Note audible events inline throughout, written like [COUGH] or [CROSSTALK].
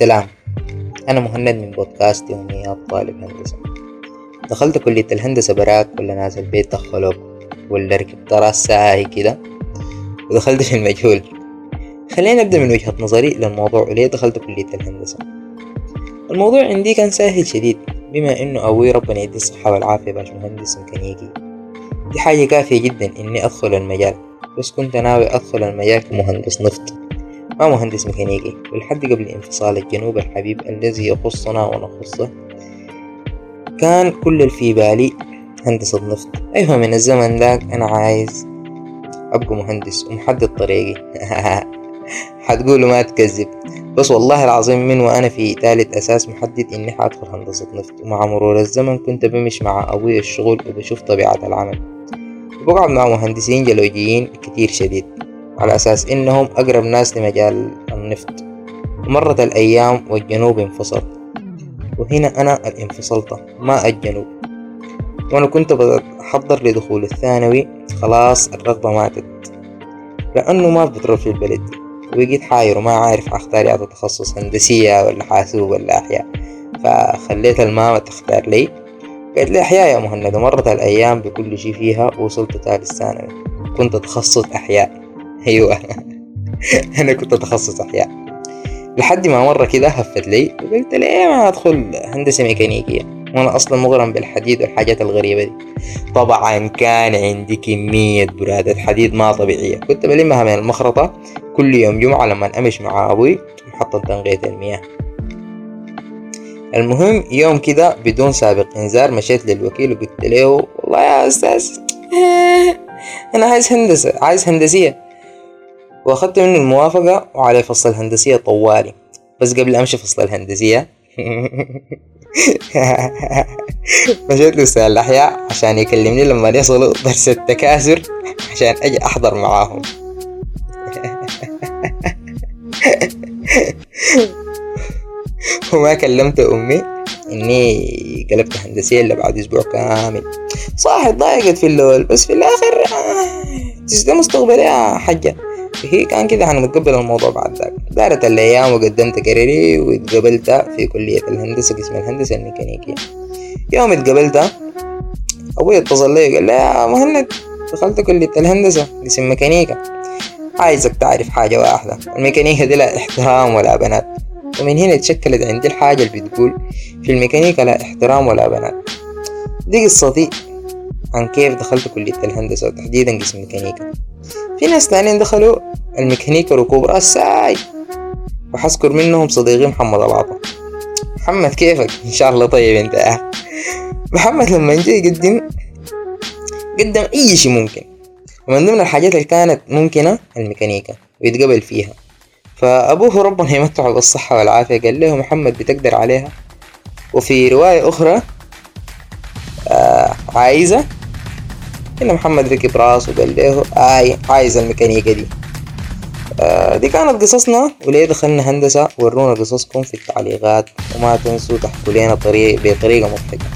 سلام. أنا مهند من بودكاست يوميات طالب هندسة دخلت كلية الهندسة براك ولا ناس البيت دخلوك ولا ركبت راس ساعة كده ودخلت [LAUGHS] في المجهول. خلينا نبدأ من وجهة نظري للموضوع وليه دخلت كلية الهندسة. الموضوع عندي كان سهل شديد بما إنه أبوي ربنا يدي الصحة والعافية باش مهندس ميكانيكي. دي حاجة كافية جدا إني أدخل المجال بس كنت ناوي أدخل المجال كمهندس نفط. ما مهندس ميكانيكي ولحد قبل انفصال الجنوب الحبيب الذي يخصنا ونخصه كان كل اللي في بالي هندسة نفط أيوة من الزمن ذاك أنا عايز أبقى مهندس ومحدد طريقي. [LAUGHS] حتقولوا ما تكذب. بس والله العظيم من وأنا في تالت أساس محدد إني حادخل هندسة نفط. ومع مرور الزمن كنت بمش مع أبوي الشغل وبشوف طبيعة العمل. وبقعد مع مهندسين جيولوجيين كتير شديد. على أساس إنهم أقرب ناس لمجال النفط. ومرت الأيام والجنوب انفصل وهنا أنا الانفصلت ما الجنوب وأنا كنت بحضر لدخول الثانوي خلاص الرغبة ماتت. لأنه ما بترول في البلد وبقيت حاير وما عارف أختار يا تخصص هندسية ولا حاسوب ولا أحياء. فخليت الماما تختار لي. قالت لي أحياء يا مهند مرت الأيام بكل شي فيها ووصلت تالت ثانوي. كنت تخصص أحياء. أيوة. [LAUGHS] أنا كنت تخصص أحياء. لحد ما مرة كده هفت لي وقلت ليه ما أدخل هندسة ميكانيكية. وأنا أصلا مغرم بالحديد والحاجات الغريبة دي. طبعا كان عندي كمية برادة حديد ما طبيعية. كنت بلمها من المخرطة كل يوم جمعة لما أمش مع أبوي محطة تنقية المياه. المهم يوم كده بدون سابق إنذار مشيت للوكيل وقلت له والله يا أستاذ [LAUGHS] أنا عايز هندسة عايز هندسية. واخدت منه الموافقة وعلى فصل الهندسية طوالي. بس قبل أمشي فصل الهندسية. [LAUGHS] مشيت له الأحياء عشان يكلمني لما يصلوا درس التكاثر عشان أجي أحضر معاهم. [LAUGHS] وما كلمت أمي. إني قلبت هندسية إلا بعد أسبوع كامل. صح اتضايقت في الأول بس في الآخر آه ده مستقبلي يا حجة. هي كان كده أنا متقبل الموضوع بعد ذاك. دارت الأيام وقدمت career ي واتقبلت في كلية الهندسة قسم الهندسة الميكانيكية. يوم اتقبلت أبوي اتصل لي قال لي يا مهند دخلت كلية الهندسة قسم ميكانيكا. عايزك تعرف حاجة واحدة الميكانيكا دي لا احترام ولا بنات. ومن هنا تشكلت عندي الحاجة اللي بتقول في الميكانيكا لا احترام ولا بنات. دي قصتي عن كيف دخلت كلية الهندسة وتحديدا قسم ميكانيكا. في ناس تانيين دخلوا الميكانيكا ركوب راس ساي. وحذكر منهم صديقي محمد العطا محمد كيفك؟ إن شاء الله طيب أنت. آه محمد لما جاي يقدم قدم أي شي ممكن. ومن ضمن الحاجات اللي كانت ممكنة الميكانيكا ويتقبل فيها. فأبوه ربنا يمتعه بالصحة والعافية. قال له محمد بتقدر عليها؟ وفي رواية أخرى آه عايزة إن محمد ركب راسه وقال له آي عايز الميكانيكا دي. آه دي كانت قصصنا وليه دخلنا هندسة؟ ورونا قصصكم في التعليقات وما تنسوا تحكوا لنا طريق بطريقة مضحكة.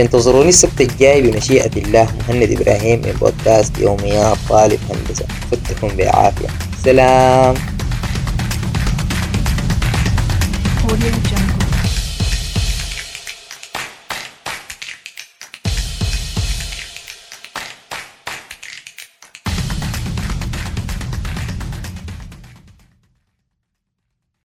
انتظروني السبت الجاي بمشيئة الله مهند إبراهيم من بودكاست يوميات طالب هندسة. فتكم بعافية سلام.